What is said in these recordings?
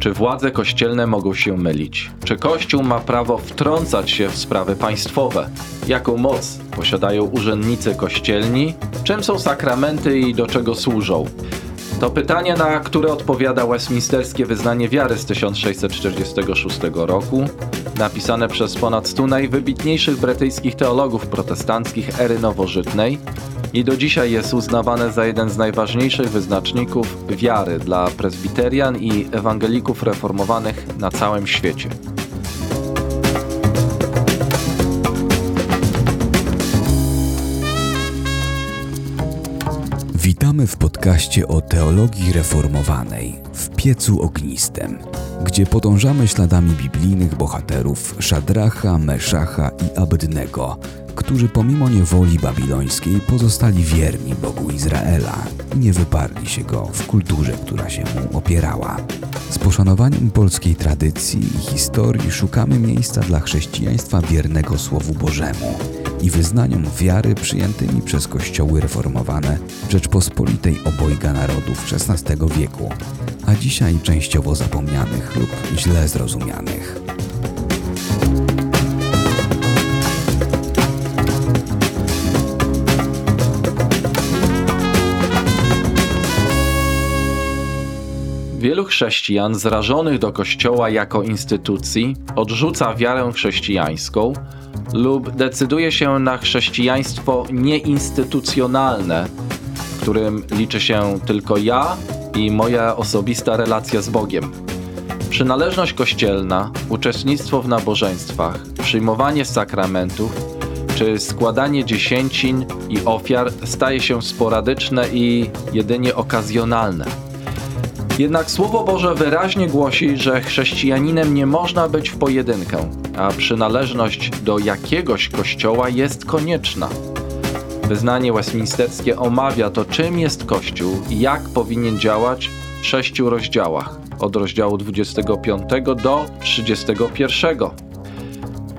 Czy władze kościelne mogą się mylić? Czy Kościół ma prawo wtrącać się w sprawy państwowe? Jaką moc posiadają urzędnicy kościelni? Czym są sakramenty i do czego służą? To pytanie, na które odpowiada Westminsterskie Wyznanie Wiary z 1646 roku, napisane przez ponad 100 najwybitniejszych brytyjskich teologów protestanckich ery nowożytnej i do dzisiaj jest uznawane za jeden z najważniejszych wyznaczników wiary dla prezbiterian i ewangelików reformowanych na całym świecie. Witamy w podcaście o teologii reformowanej w piecu ognistym, gdzie podążamy śladami biblijnych bohaterów Szadracha, Meszacha i Abednego, którzy pomimo niewoli babilońskiej pozostali wierni Bogu Izraela i nie wyparli się go w kulturze, która się mu opierała. Z poszanowaniem polskiej tradycji i historii szukamy miejsca dla chrześcijaństwa wiernego Słowu Bożemu i wyznaniom wiary przyjętymi przez kościoły reformowane Rzeczpospolitej obojga narodów XVI wieku, a dzisiaj częściowo zapomnianych lub źle zrozumianych. Wielu chrześcijan zrażonych do Kościoła jako instytucji odrzuca wiarę chrześcijańską lub decyduje się na chrześcijaństwo nieinstytucjonalne, w którym liczy się tylko ja i moja osobista relacja z Bogiem. Przynależność kościelna, uczestnictwo w nabożeństwach, przyjmowanie sakramentów czy składanie dziesięcin i ofiar staje się sporadyczne i jedynie okazjonalne. Jednak Słowo Boże wyraźnie głosi, że chrześcijaninem nie można być w pojedynkę, a przynależność do jakiegoś kościoła jest konieczna. Wyznanie westminsterskie omawia to, czym jest Kościół i jak powinien działać w sześciu rozdziałach, od rozdziału 25 do 31.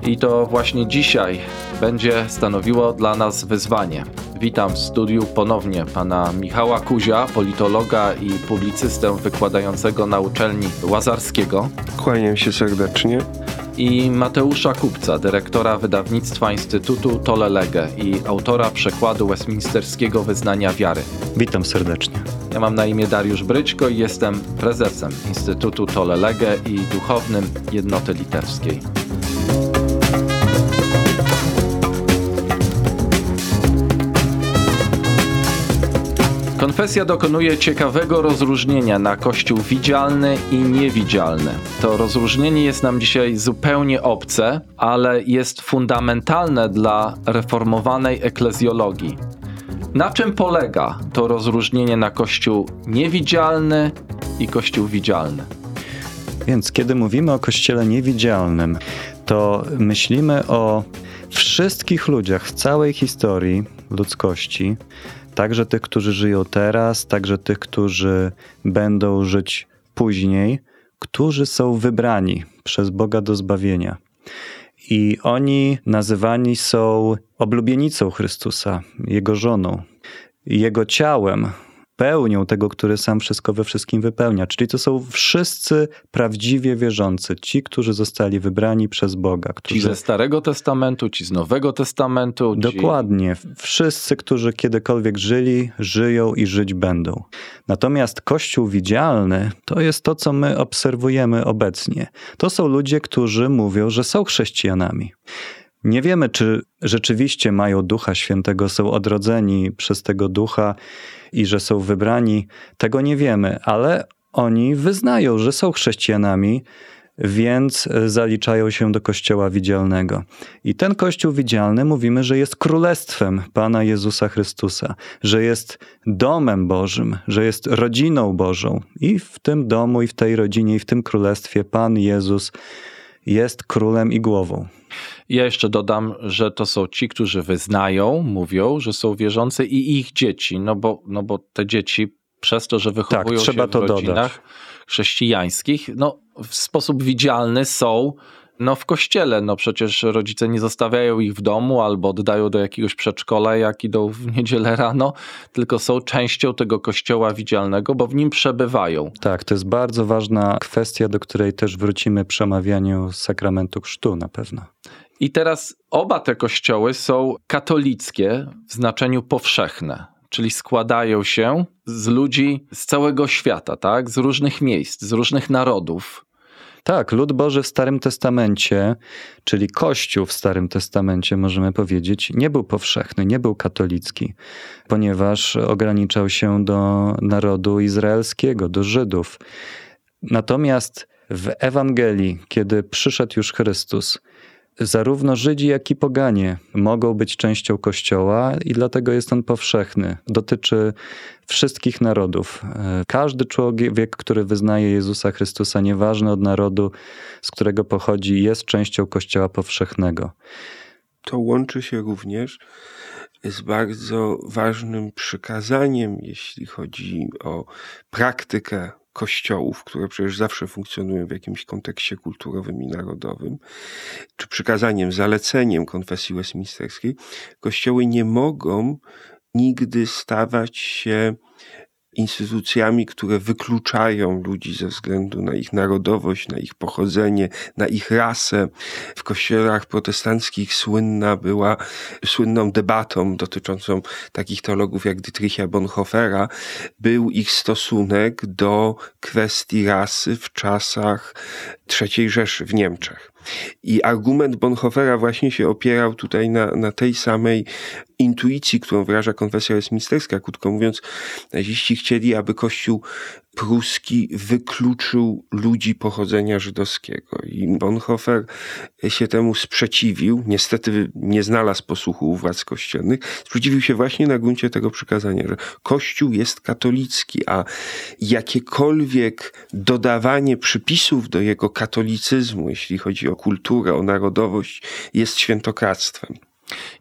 I to właśnie dzisiaj będzie stanowiło dla nas wyzwanie. Witam w studiu ponownie pana Michała Kuzia, politologa i publicystę wykładającego na uczelni Łazarskiego. Kłaniam się serdecznie. I Mateusza Kupca, dyrektora wydawnictwa Instytutu Tolelege i autora przekładu westminsterskiego wyznania wiary. Witam serdecznie. Ja mam na imię Dariusz Bryćko i jestem prezesem Instytutu Tolelege i duchownym Jednoty Litewskiej. Konfesja dokonuje ciekawego rozróżnienia na Kościół widzialny i niewidzialny. To rozróżnienie jest nam dzisiaj zupełnie obce, ale jest fundamentalne dla reformowanej eklezjologii. Na czym polega to rozróżnienie na Kościół niewidzialny i Kościół widzialny? Więc kiedy mówimy o Kościele niewidzialnym, to myślimy o wszystkich ludziach w całej historii ludzkości, także tych, którzy żyją teraz, także tych, którzy będą żyć później, którzy są wybrani przez Boga do zbawienia. I oni nazywani są oblubienicą Chrystusa, Jego żoną, Jego ciałem, pełnią tego, który sam wszystko we wszystkim wypełnia. Czyli to są wszyscy prawdziwie wierzący, ci, którzy zostali wybrani przez Boga. Którzy... Ci ze Starego Testamentu, ci z Nowego Testamentu. Ci... Dokładnie. Wszyscy, którzy kiedykolwiek żyli, żyją i żyć będą. Natomiast Kościół widzialny to jest to, co my obserwujemy obecnie. To są ludzie, którzy mówią, że są chrześcijanami. Nie wiemy, czy rzeczywiście mają Ducha Świętego, są odrodzeni przez tego Ducha i że są wybrani. Tego nie wiemy, ale oni wyznają, że są chrześcijanami, więc zaliczają się do Kościoła widzialnego. I ten Kościół widzialny mówimy, że jest królestwem Pana Jezusa Chrystusa, że jest domem Bożym, że jest rodziną Bożą. I w tym domu, i w tej rodzinie, i w tym królestwie Pan Jezus jest królem i głową. Ja jeszcze dodam, że to są ci, którzy wyznają, mówią, że są wierzący i ich dzieci, no bo, no bo te dzieci przez to, że wychowują tak, się w rodzinach dodać. chrześcijańskich, no w sposób widzialny są No w kościele, no przecież rodzice nie zostawiają ich w domu albo oddają do jakiegoś przedszkola, jak idą w niedzielę rano, tylko są częścią tego kościoła widzialnego, bo w nim przebywają. Tak, to jest bardzo ważna kwestia, do której też wrócimy przy omawianiu sakramentu chrztu na pewno. I teraz oba te kościoły są katolickie w znaczeniu powszechne, czyli składają się z ludzi z całego świata, tak? z różnych miejsc, z różnych narodów. Tak, lud Boży w Starym Testamencie, czyli Kościół w Starym Testamencie, możemy powiedzieć, nie był powszechny, nie był katolicki, ponieważ ograniczał się do narodu izraelskiego, do Żydów. Natomiast w Ewangelii, kiedy przyszedł już Chrystus, zarówno Żydzi, jak i poganie mogą być częścią Kościoła i dlatego jest on powszechny. Dotyczy wszystkich narodów. Każdy człowiek, który wyznaje Jezusa Chrystusa, nieważny od narodu, z którego pochodzi, jest częścią Kościoła powszechnego. To łączy się również z bardzo ważnym przykazaniem, jeśli chodzi o praktykę kościołów, które przecież zawsze funkcjonują w jakimś kontekście kulturowym i narodowym, czy przykazaniem, zaleceniem konfesji westminsterskiej, kościoły nie mogą nigdy stawać się instytucjami, które wykluczają ludzi ze względu na ich narodowość, na ich pochodzenie, na ich rasę. W kościołach protestanckich słynna była słynną debatą dotyczącą takich teologów jak Dietricha Bonhoeffera, był ich stosunek do kwestii rasy w czasach III Rzeszy w Niemczech. I argument Bonhoeffera właśnie się opierał tutaj na, na tej samej intuicji, którą wyraża konfesja westminsterska. Krótko mówiąc, naziści chcieli, aby Kościół pruski wykluczył ludzi pochodzenia żydowskiego. I Bonhoeffer się temu sprzeciwił. Niestety nie znalazł posłuchu u władz kościelnych. Sprzeciwił się właśnie na gruncie tego przykazania, że Kościół jest katolicki, a jakiekolwiek dodawanie przypisów do jego katolicyzmu, jeśli chodzi o kulturę, o narodowość, jest świętokradztwem.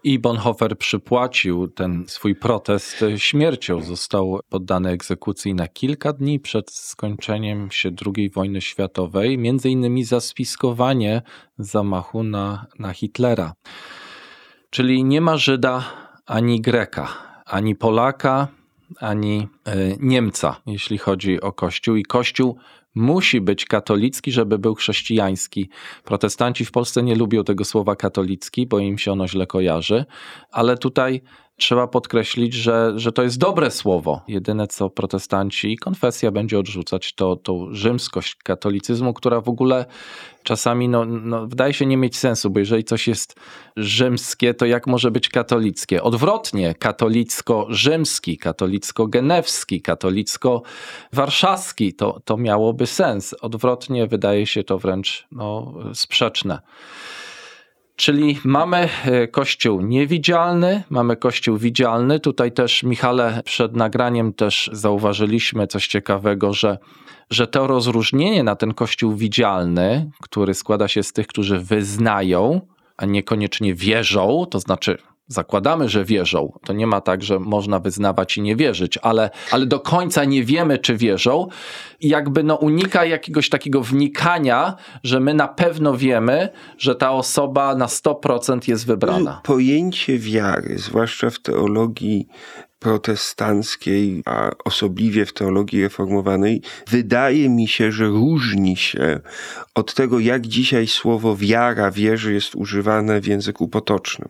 I Bonhoeffer przypłacił ten swój protest śmiercią. Został poddany egzekucji na kilka dni przed skończeniem się II wojny światowej, między innymi za spiskowanie zamachu na, na Hitlera. Czyli nie ma Żyda ani Greka, ani Polaka, ani y, Niemca, jeśli chodzi o Kościół. I Kościół musi być katolicki, żeby był chrześcijański. Protestanci w Polsce nie lubią tego słowa katolicki, bo im się ono źle kojarzy, ale tutaj trzeba podkreślić, że, że to jest dobre słowo. Jedyne co protestanci i konfesja będzie odrzucać, to tą rzymskość katolicyzmu, która w ogóle czasami no, no, wydaje się nie mieć sensu, bo jeżeli coś jest rzymskie, to jak może być katolickie? Odwrotnie, katolicko-rzymski, katolicko-genewski, katolicko-warszawski, to, to miałoby sens. Odwrotnie wydaje się to wręcz no, sprzeczne. Czyli mamy e, kościół niewidzialny, mamy kościół widzialny. Tutaj też, Michale, przed nagraniem też zauważyliśmy coś ciekawego, że, że to rozróżnienie na ten kościół widzialny, który składa się z tych, którzy wyznają, a niekoniecznie wierzą, to znaczy zakładamy, że wierzą. To nie ma tak, że można wyznawać i nie wierzyć, ale, ale do końca nie wiemy, czy wierzą. I jakby no unika jakiegoś takiego wnikania, że my na pewno wiemy, że ta osoba na 100% jest wybrana. Pojęcie wiary, zwłaszcza w teologii protestanckiej, a osobliwie w teologii reformowanej, wydaje mi się, że różni się od tego, jak dzisiaj słowo wiara, wierzy jest używane w języku potocznym.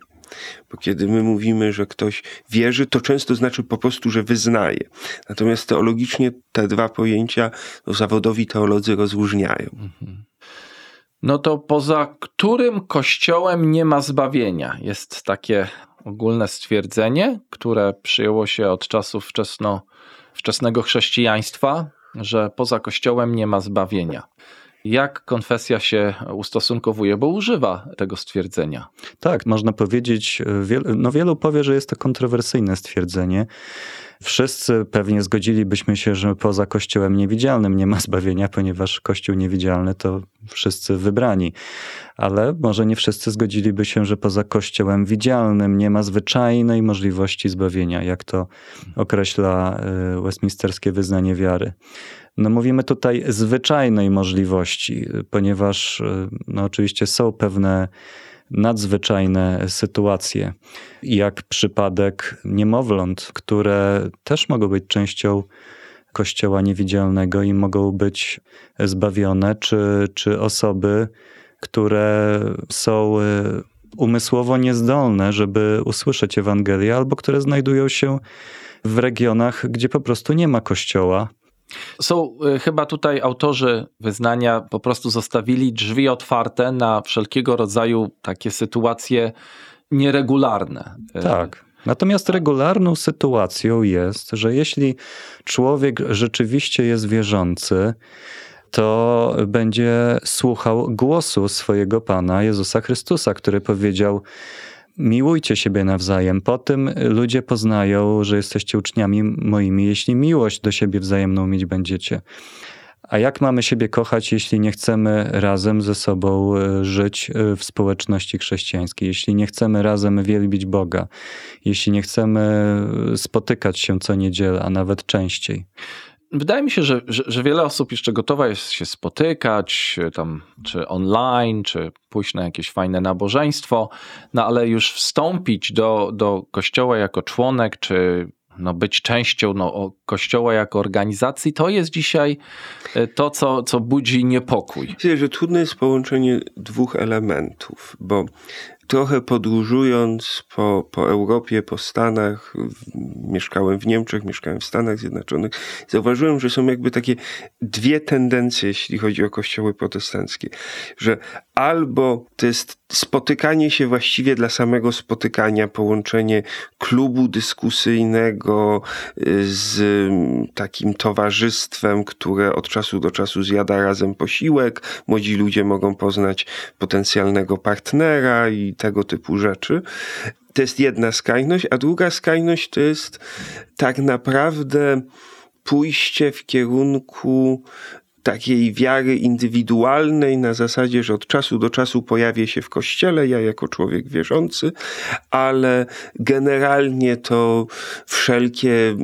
Bo kiedy my mówimy, że ktoś wierzy, to często znaczy po prostu, że wyznaje. Natomiast teologicznie te dwa pojęcia no, zawodowi teolodzy rozróżniają. No to poza którym kościołem nie ma zbawienia? Jest takie ogólne stwierdzenie, które przyjęło się od czasów wczesno, wczesnego chrześcijaństwa, że poza kościołem nie ma zbawienia. Jak konfesja się ustosunkowuje, bo używa tego stwierdzenia? Tak, można powiedzieć, wielu, no wielu powie, że jest to kontrowersyjne stwierdzenie. Wszyscy pewnie zgodzilibyśmy się, że poza Kościołem niewidzialnym nie ma zbawienia, ponieważ Kościół niewidzialny to wszyscy wybrani. Ale może nie wszyscy zgodziliby się, że poza Kościołem widzialnym nie ma zwyczajnej możliwości zbawienia, jak to określa y, westminsterskie wyznanie wiary. No mówimy tutaj zwyczajnej możliwości, ponieważ y, no oczywiście są pewne nadzwyczajne sytuacje, jak przypadek niemowląt, które też mogą być częścią Kościoła niewidzialnego i mogą być zbawione, czy, czy osoby, które są y, umysłowo niezdolne, żeby usłyszeć Ewangelię, albo które znajdują się w regionach, gdzie po prostu nie ma kościoła. Są y, chyba tutaj autorzy wyznania po prostu zostawili drzwi otwarte na wszelkiego rodzaju takie sytuacje nieregularne. Y, Tak. Natomiast regularną sytuacją jest, że jeśli człowiek rzeczywiście jest wierzący, to będzie słuchał głosu swojego Pana Jezusa Chrystusa, który powiedział: Miłujcie siebie nawzajem. Po tym ludzie poznają, że jesteście uczniami moimi, jeśli miłość do siebie wzajemną mieć będziecie. A jak mamy siebie kochać, jeśli nie chcemy razem ze sobą e, żyć e, w społeczności chrześcijańskiej, jeśli nie chcemy razem wielbić Boga, jeśli nie chcemy e, spotykać się co niedzielę, a nawet częściej? Wydaje mi się, że, że, że, wiele osób jeszcze gotowa jest się spotykać, tam, czy online, czy pójść na jakieś fajne nabożeństwo, no ale już wstąpić do, do kościoła jako członek, czy no, być częścią no, kościoła jako organizacji, to jest dzisiaj to, co, co budzi niepokój. Myślę, że trudne jest połączenie dwóch elementów, bo trochę podróżując po, po Europie, po Stanach, mieszkałem w Niemczech, mieszkałem w Stanach Zjednoczonych, zauważyłem, że są jakby takie dwie tendencje, jeśli chodzi o kościoły protestanckie, że albo to jest spotykanie się właściwie dla samego spotykania, połączenie klubu dyskusyjnego y, z takim towarzystwem, które od czasu do czasu zjada razem posiłek, młodzi ludzie mogą poznać potencjalnego partnera i tego typu rzeczy. To jest jedna skrajność, a druga skrajność to jest tak naprawdę pójście w kierunku takiej wiary indywidualnej na zasadzie, że od czasu do czasu pojawię się w kościele, ja jako człowiek wierzący, ale generalnie to wszelkie,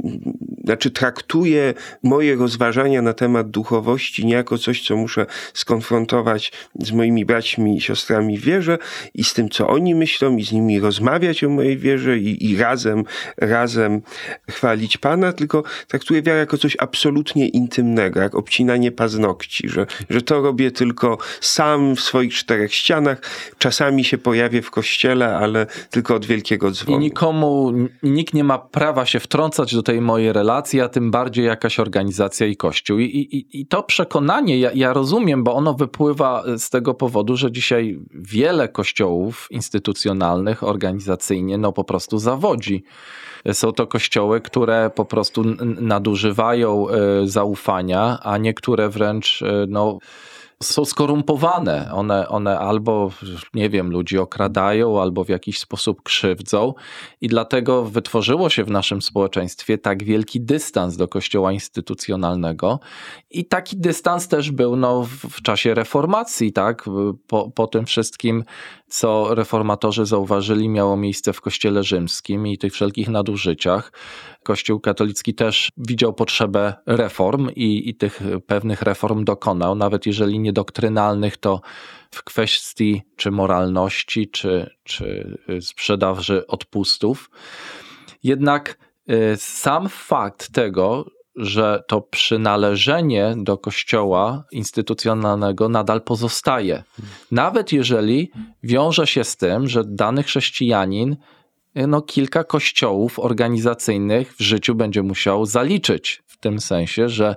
znaczy traktuję moje rozważania na temat duchowości nie jako coś, co muszę skonfrontować z moimi braćmi i siostrami w wierze i z tym, co oni myślą i z nimi rozmawiać o mojej wierze i, i razem, razem chwalić Pana, tylko traktuję wiarę jako coś absolutnie intymnego, jak obcinanie paznokci, że, że to robię tylko sam w swoich czterech ścianach. Czasami się pojawię w kościele, ale tylko od wielkiego dzwonu. I nikomu, nikt nie ma prawa się wtrącać do tej mojej relacji, a tym bardziej jakaś organizacja i kościół. I, i, i to przekonanie ja, ja rozumiem, bo ono wypływa z tego powodu, że dzisiaj wiele kościołów instytucjonalnych, organizacyjnie, no po prostu zawodzi. Są to kościoły, które po prostu nadużywają zaufania, a niektóre wręcz no, są skorumpowane. One, one albo, nie wiem, ludzi okradają, albo w jakiś sposób krzywdzą, i dlatego wytworzyło się w naszym społeczeństwie tak wielki dystans do kościoła instytucjonalnego. I taki dystans też był no, w czasie reformacji, tak? Po, po tym wszystkim, co reformatorzy zauważyli, miało miejsce w kościele rzymskim i tych wszelkich nadużyciach. Kościół katolicki też widział potrzebę reform i, i tych pewnych reform dokonał, nawet jeżeli nie doktrynalnych, to w kwestii czy moralności, czy, czy sprzedaży odpustów. Jednak sam fakt tego, że to przynależenie do kościoła instytucjonalnego nadal pozostaje. Nawet jeżeli wiąże się z tym, że dany chrześcijanin no, kilka kościołów organizacyjnych w życiu będzie musiał zaliczyć. Tym sensie, że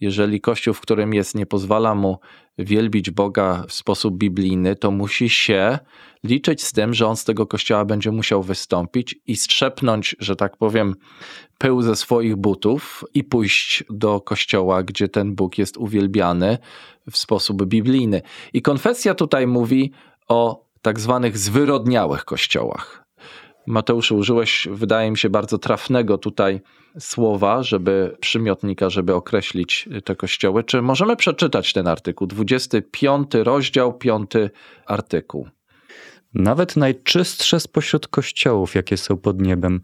jeżeli kościół, w którym jest, nie pozwala mu wielbić Boga w sposób biblijny, to musi się liczyć z tym, że on z tego kościoła będzie musiał wystąpić i strzepnąć, że tak powiem, pył ze swoich butów i pójść do kościoła, gdzie ten Bóg jest uwielbiany w sposób biblijny. I konfesja tutaj mówi o tak zwanych zwyrodniałych kościołach Mateuszu, użyłeś, wydaje mi się, bardzo trafnego tutaj słowa, żeby przymiotnika, żeby określić te kościoły. Czy możemy przeczytać ten artykuł? 25 rozdział, 5 artykuł. Nawet najczystsze spośród kościołów, jakie są pod niebem,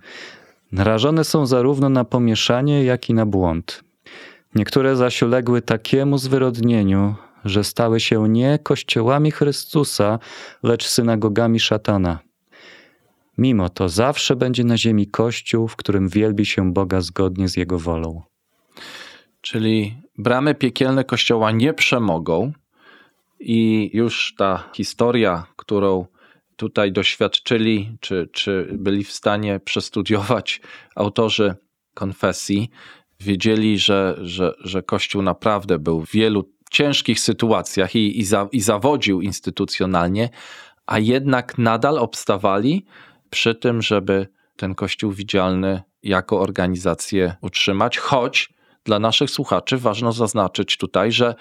narażone są zarówno na pomieszanie, jak i na błąd. Niektóre zaś uległy takiemu zwyrodnieniu, że stały się nie kościołami Chrystusa, lecz synagogami szatana. Mimo to zawsze będzie na ziemi kościół, w którym wielbi się Boga zgodnie z Jego wolą. Czyli bramy piekielne kościoła nie przemogą i już ta historia, którą tutaj doświadczyli, czy, czy byli w stanie przestudiować autorzy konfesji, wiedzieli, że, że, że Kościół naprawdę był w wielu ciężkich sytuacjach i, i, za, i zawodził instytucjonalnie, a jednak nadal obstawali przy tym, żeby ten Kościół widzialny jako organizację utrzymać, choć dla naszych słuchaczy ważno zaznaczyć tutaj, że,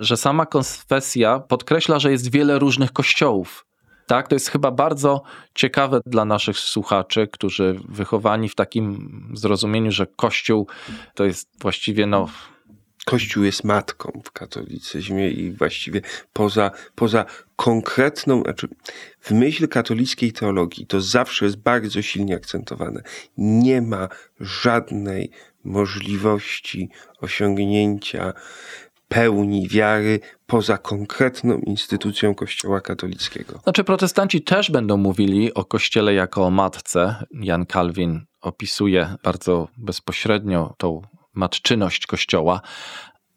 że sama konfesja podkreśla, że jest wiele różnych kościołów. Tak, to jest chyba bardzo ciekawe dla naszych słuchaczy, którzy wychowani w takim zrozumieniu, że Kościół to jest właściwie no, Kościół jest matką w katolicyzmie i właściwie poza, poza konkretną, znaczy w myśl katolickiej teologii to zawsze jest bardzo silnie akcentowane. Nie ma żadnej możliwości osiągnięcia pełni wiary poza konkretną instytucją Kościoła katolickiego. Znaczy, protestanci też będą mówili o Kościele jako o matce. Jan Kalwin opisuje bardzo bezpośrednio tą matczyność Kościoła,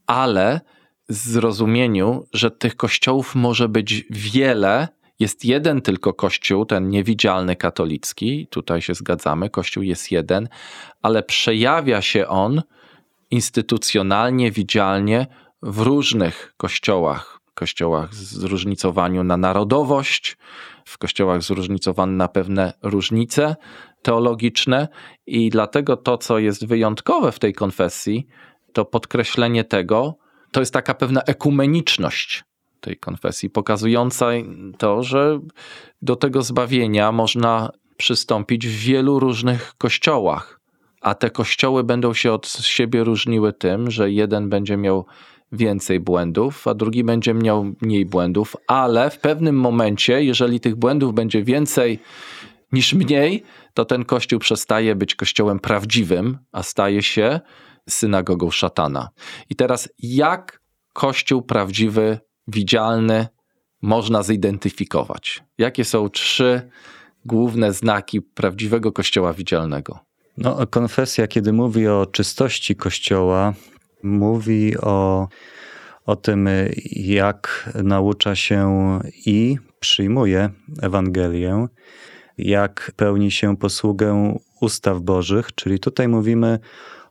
ale zrozumieniu, że tych kościołów może być wiele. Jest jeden tylko kościół, ten niewidzialny katolicki, tutaj się zgadzamy, kościół jest jeden, ale przejawia się on instytucjonalnie, widzialnie w różnych kościołach. Kościołach zróżnicowaniu na narodowość, w kościołach zróżnicowany na pewne różnice teologiczne, i dlatego to, co jest wyjątkowe w tej konfesji, to podkreślenie tego, to jest taka pewna ekumeniczność tej konfesji, pokazująca to, że do tego zbawienia można przystąpić w wielu różnych kościołach, a te kościoły będą się od siebie różniły tym, że jeden będzie miał więcej błędów, a drugi będzie miał mniej błędów, ale w pewnym momencie, jeżeli tych błędów będzie więcej niż mniej, to ten kościół przestaje być kościołem prawdziwym, a staje się synagogą szatana. I teraz, jak kościół prawdziwy, widzialny można zidentyfikować? Jakie są trzy główne znaki prawdziwego kościoła widzialnego? No, konfesja, kiedy mówi o czystości kościoła, mówi o, o tym, jak naucza się i przyjmuje Ewangelię, jak pełni się posługę ustaw Bożych, czyli tutaj mówimy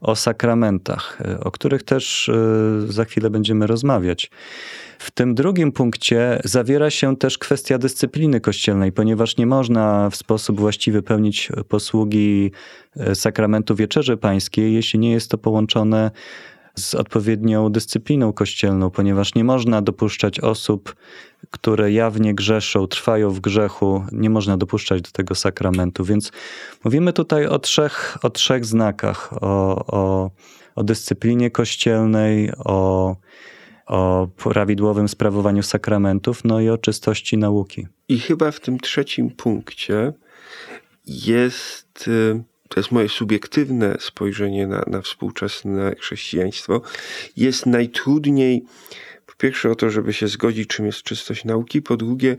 o sakramentach, o których też e, za chwilę będziemy rozmawiać. W tym drugim punkcie zawiera się też kwestia dyscypliny kościelnej, ponieważ nie można w sposób właściwy pełnić posługi e, sakramentu wieczerzy pańskiej, jeśli nie jest to połączone z odpowiednią dyscypliną kościelną, ponieważ nie można dopuszczać osób, które jawnie grzeszą, trwają w grzechu, nie można dopuszczać do tego sakramentu. Więc mówimy tutaj o trzech, o trzech znakach: o, o, o dyscyplinie kościelnej, o, o prawidłowym sprawowaniu sakramentów, no i o czystości nauki. I chyba w tym trzecim punkcie jest y, to jest moje subiektywne spojrzenie na, na współczesne chrześcijaństwo, jest najtrudniej, pierwsze o to, żeby się zgodzić, czym jest czystość nauki, po drugie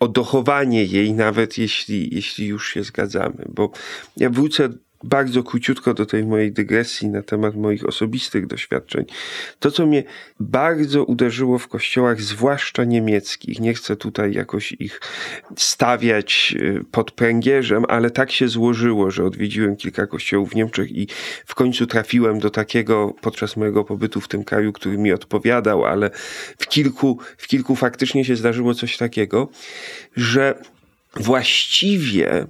o dochowanie jej, nawet jeśli, jeśli już się zgadzamy. Bo ja wrócę bardzo króciutko do tej mojej dygresji na temat moich osobistych doświadczeń. To, co mnie bardzo uderzyło w kościołach, zwłaszcza niemieckich, nie chcę tutaj jakoś ich stawiać y, pod pręgierzem, ale tak się złożyło, że odwiedziłem kilka kościołów w Niemczech i w końcu trafiłem do takiego podczas mojego pobytu w tym kraju, który mi odpowiadał, ale w kilku, w kilku faktycznie się zdarzyło coś takiego, że właściwie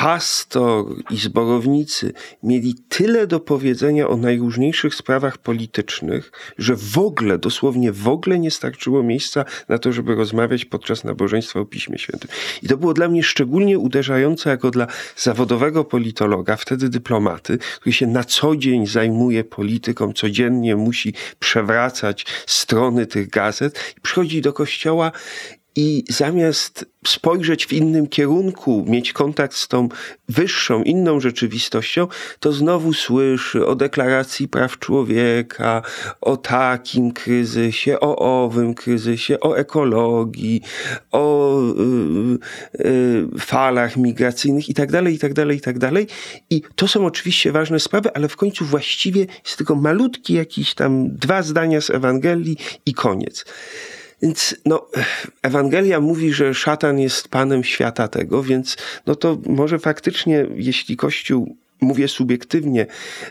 pastor i zborownicy mieli tyle do powiedzenia o najróżniejszych sprawach politycznych, że w ogóle, dosłownie w ogóle nie starczyło miejsca na to, żeby rozmawiać podczas nabożeństwa o Piśmie Świętym. I to było dla mnie szczególnie uderzające jako dla zawodowego politologa, wtedy dyplomaty, który się na co dzień zajmuje polityką, codziennie musi przewracać strony tych gazet i przychodzi do kościoła i zamiast spojrzeć w innym kierunku, mieć kontakt z tą wyższą, inną rzeczywistością, to znowu słyszy o deklaracji praw człowieka, o takim kryzysie, o owym kryzysie, o ekologii, o y, y, falach migracyjnych itd., itd., itd. I to są oczywiście ważne sprawy, ale w końcu właściwie jest tylko malutki jakiś tam dwa zdania z Ewangelii i koniec. Więc no, Ewangelia mówi, że szatan jest panem świata tego, więc no to może faktycznie, jeśli Kościół mówię subiektywnie,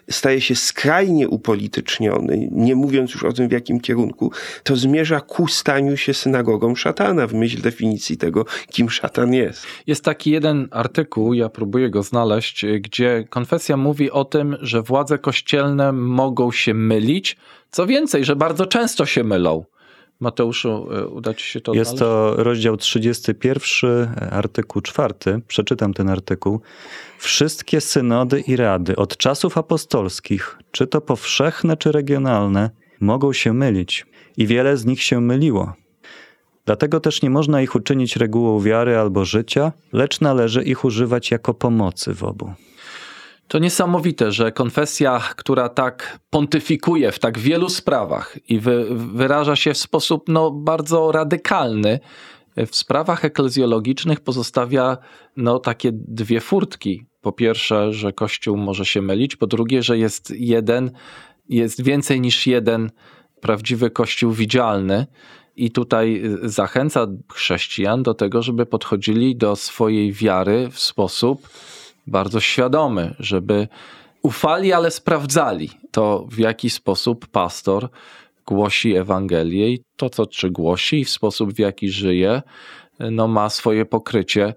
staje się skrajnie upolityczniony, nie mówiąc już o tym w jakim kierunku, to zmierza ku staniu się synagogą szatana w myśl definicji tego, kim szatan jest. Jest taki jeden artykuł, ja próbuję go znaleźć, gdzie konfesja mówi o tym, że władze kościelne mogą się mylić. Co więcej, że bardzo często się mylą. Mateuszu, e, uda ci się to Jest odnaleźć? to rozdział 31, artykuł 4. Przeczytam ten artykuł. Wszystkie synody i rady od czasów apostolskich, czy to powszechne, czy regionalne, mogą się mylić i wiele z nich się myliło. Dlatego też nie można ich uczynić regułą wiary albo życia, lecz należy ich używać jako pomocy w obu. To niesamowite, że konfesja, która tak pontyfikuje w tak wielu sprawach i wy, wyraża się w sposób no, bardzo radykalny, w sprawach eklezjologicznych pozostawia no, takie dwie furtki. Po pierwsze, że Kościół może się mylić, po drugie, że jest jeden, jest więcej niż jeden prawdziwy Kościół widzialny. I tutaj zachęca chrześcijan do tego, żeby podchodzili do swojej wiary w sposób bardzo świadomy, żeby ufali, ale sprawdzali to, w jaki sposób pastor głosi Ewangelię i to, co czy głosi, i w sposób, w jaki żyje, no, ma swoje pokrycie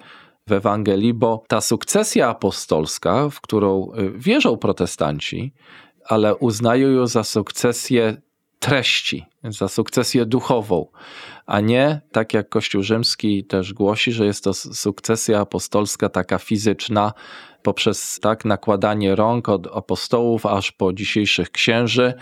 w Ewangelii, bo ta sukcesja apostolska, w którą y, wierzą protestanci, ale uznają ją za sukcesję treści, za sukcesję duchową, a nie tak jak Kościół Rzymski też głosi, że jest to sukcesja apostolska taka fizyczna, poprzez tak nakładanie rąk od apostołów aż po dzisiejszych księży.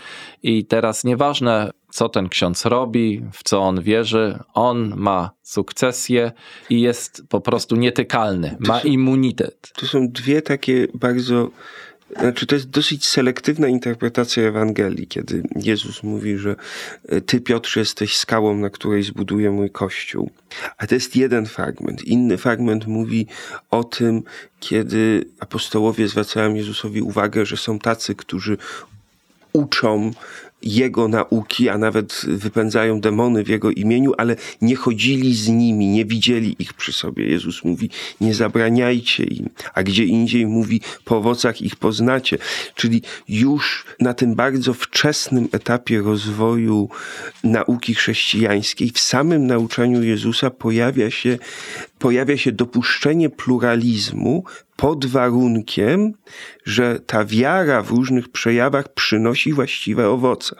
I teraz nieważne, co ten ksiądz robi, w co on wierzy, on ma sukcesję i jest po prostu nietykalny, ma immunitet. To są dwie takie bardzo znaczy, to jest dosyć selektywna interpretacja Ewangelii, kiedy Jezus mówi, że e, ty, Piotrze, jesteś skałą, na której zbuduję mój kościół. A to jest jeden fragment. Inny fragment mówi o tym, kiedy apostołowie zwracają Jezusowi uwagę, że są tacy, którzy uczą jego nauki, a nawet wypędzają demony w jego imieniu, ale nie chodzili z nimi, nie widzieli ich przy sobie. Jezus mówi, nie zabraniajcie im, a gdzie indziej mówi, po owocach ich poznacie. Czyli już na tym bardzo wczesnym etapie rozwoju nauki chrześcijańskiej, w samym nauczaniu Jezusa pojawia się, pojawia się dopuszczenie pluralizmu, pod warunkiem, że ta wiara w różnych przejawach przynosi właściwe owoce.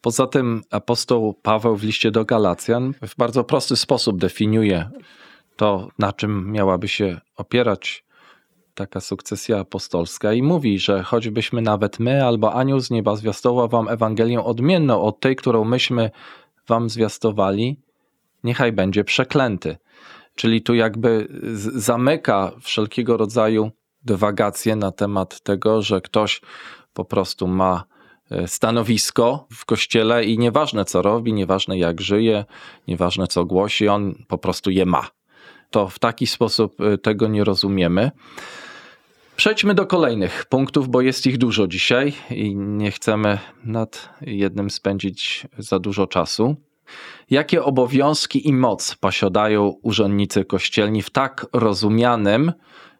Poza tym apostoł Paweł w liście do Galacjan w bardzo prosty sposób definiuje to, na czym miałaby się opierać taka sukcesja apostolska i mówi, że choćbyśmy nawet my albo anioł z nieba zwiastował wam Ewangelię odmienną od tej, którą myśmy wam zwiastowali, niechaj będzie przeklęty. Czyli tu jakby zamyka wszelkiego rodzaju dywagacje na temat tego, że ktoś po prostu ma e, stanowisko w kościele i nieważne co robi, nieważne jak żyje, nieważne co głosi, on po prostu je ma. To w taki sposób e, tego nie rozumiemy. Przejdźmy do kolejnych punktów, bo jest ich dużo dzisiaj i nie chcemy nad jednym spędzić za dużo czasu. Jakie obowiązki i moc posiadają urzędnicy kościelni w tak rozumianym,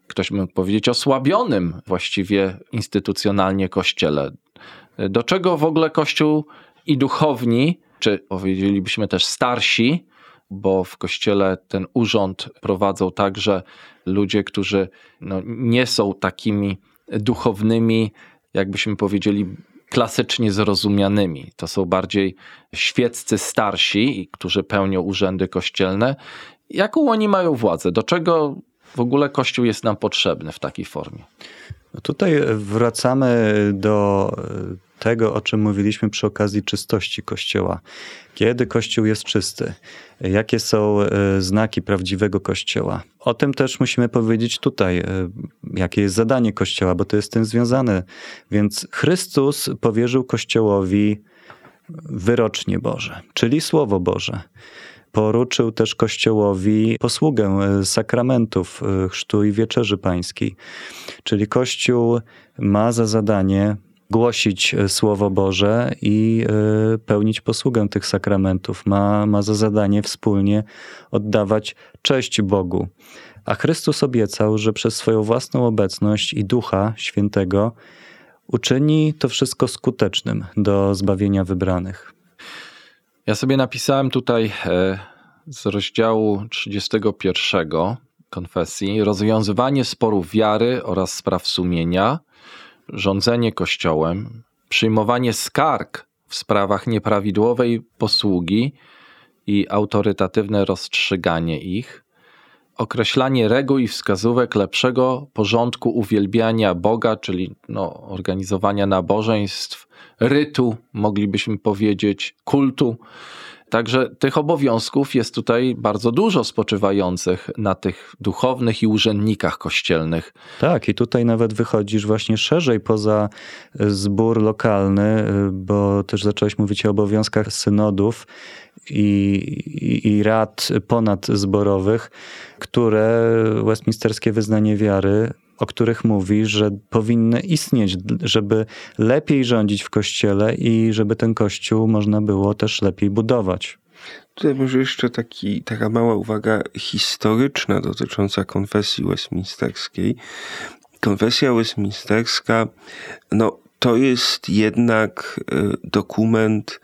ktoś mógł powiedzieć osłabionym właściwie instytucjonalnie kościele? Do czego w ogóle kościół i duchowni, czy powiedzielibyśmy też starsi, bo w kościele ten urząd prowadzą także ludzie, którzy no, nie są takimi duchownymi, jakbyśmy powiedzieli, klasycznie zrozumianymi. To są bardziej świeccy starsi, którzy pełnią urzędy kościelne. Jaką oni mają władzę? Do czego w ogóle Kościół jest nam potrzebny w takiej formie? No tutaj wracamy do tego, o czym mówiliśmy przy okazji czystości Kościoła. Kiedy Kościół jest czysty? Jakie są e, znaki prawdziwego Kościoła? O tym też musimy powiedzieć tutaj, e, jakie jest zadanie Kościoła, bo to jest z tym związane. Więc Chrystus powierzył Kościołowi wyrocznie Boże, czyli Słowo Boże poruczył też Kościołowi posługę e, sakramentów chrztu i wieczerzy pańskiej. Czyli Kościół ma za zadanie głosić e, Słowo Boże i e, pełnić posługę tych sakramentów. Ma, ma za zadanie wspólnie oddawać cześć Bogu. A Chrystus obiecał, że przez swoją własną obecność i Ducha Świętego uczyni to wszystko skutecznym do zbawienia wybranych. Ja sobie napisałem tutaj e, z rozdziału 31 konfesji rozwiązywanie sporów wiary oraz spraw sumienia rządzenie Kościołem, przyjmowanie skarg w sprawach nieprawidłowej posługi i autorytatywne rozstrzyganie ich, określanie reguł i wskazówek lepszego porządku uwielbiania Boga, czyli no, organizowania nabożeństw, rytu, moglibyśmy powiedzieć, kultu Także tych obowiązków jest tutaj bardzo dużo spoczywających na tych duchownych i urzędnikach kościelnych. Tak, i tutaj nawet wychodzisz właśnie szerzej poza zbór lokalny, bo też zacząłeś mówić o obowiązkach synodów i, i, i rad ponadzborowych, które Westminsterskie Wyznanie Wiary o których mówi, że powinny istnieć, żeby lepiej rządzić w kościele i żeby ten kościół można było też lepiej budować. Tutaj może jeszcze taki, taka mała uwaga historyczna dotycząca konfesji westminsterskiej. Konfesja westminsterska, no to jest jednak e, dokument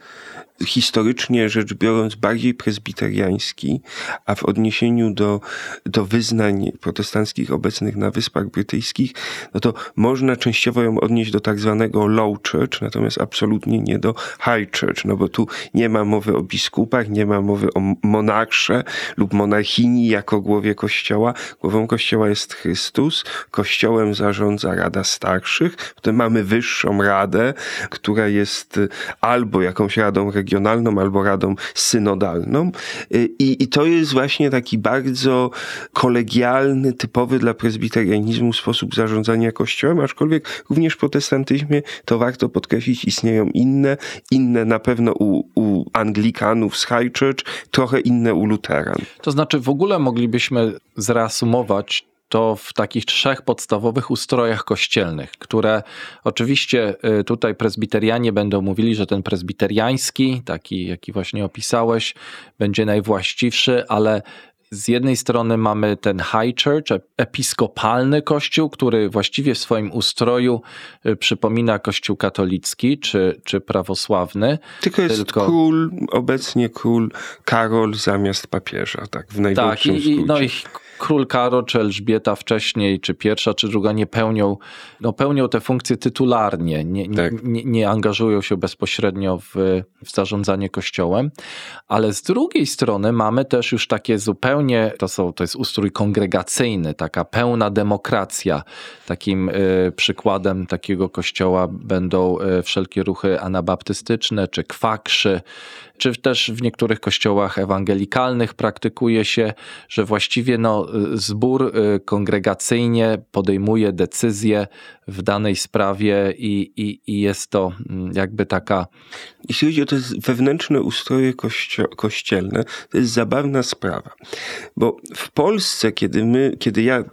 historycznie rzecz biorąc bardziej prezbiteriański, a w odniesieniu do, do wyznań protestanckich obecnych na Wyspach Brytyjskich, no to można częściowo ją odnieść do tak zwanego Low Church, natomiast absolutnie nie do High Church, no bo tu nie ma mowy o biskupach, nie ma mowy o monarsze lub monarchini jako głowie kościoła. Głową kościoła jest Chrystus, kościołem zarządza Rada Starszych, potem mamy wyższą radę, która jest albo jakąś radą regionalną, regionalną albo radą synodalną. Y, I, I to jest właśnie taki bardzo kolegialny, typowy dla prezbiterianizmu sposób zarządzania kościołem, aczkolwiek również w protestantyzmie to warto podkreślić, istnieją inne, inne na pewno u, u Anglikanów z High Church, trochę inne u Luteran. To znaczy w ogóle moglibyśmy zreasumować to w takich trzech podstawowych ustrojach kościelnych, które oczywiście y, tutaj prezbiterianie będą mówili, że ten prezbiteriański, taki jaki właśnie opisałeś, będzie najwłaściwszy, ale z jednej strony mamy ten high church, episkopalny kościół, który właściwie w swoim ustroju y, przypomina kościół katolicki czy, czy prawosławny. Tylko jest Tylko... król, obecnie król Karol zamiast papieża, tak w największym tak, i, no i król Karol czy Elżbieta wcześniej, czy pierwsza, czy druga nie pełnią, no pełnią te funkcje tytularnie, nie, tak. nie, nie, angażują się bezpośrednio w, w zarządzanie kościołem, ale z drugiej strony mamy też już takie zupełnie, to, są, to jest ustrój kongregacyjny, taka pełna demokracja. Takim y, przykładem takiego kościoła będą y, wszelkie ruchy anabaptystyczne, czy kwakrzy, czy też w niektórych kościołach ewangelikalnych praktykuje się, że właściwie no, zbór y, kongregacyjnie podejmuje decyzje w danej sprawie i, i, i jest to mm, jakby taka. Jeśli chodzi o te wewnętrzne ustroje kościo- kościelne, to jest zabawna sprawa. Bo w Polsce, kiedy my, kiedy ja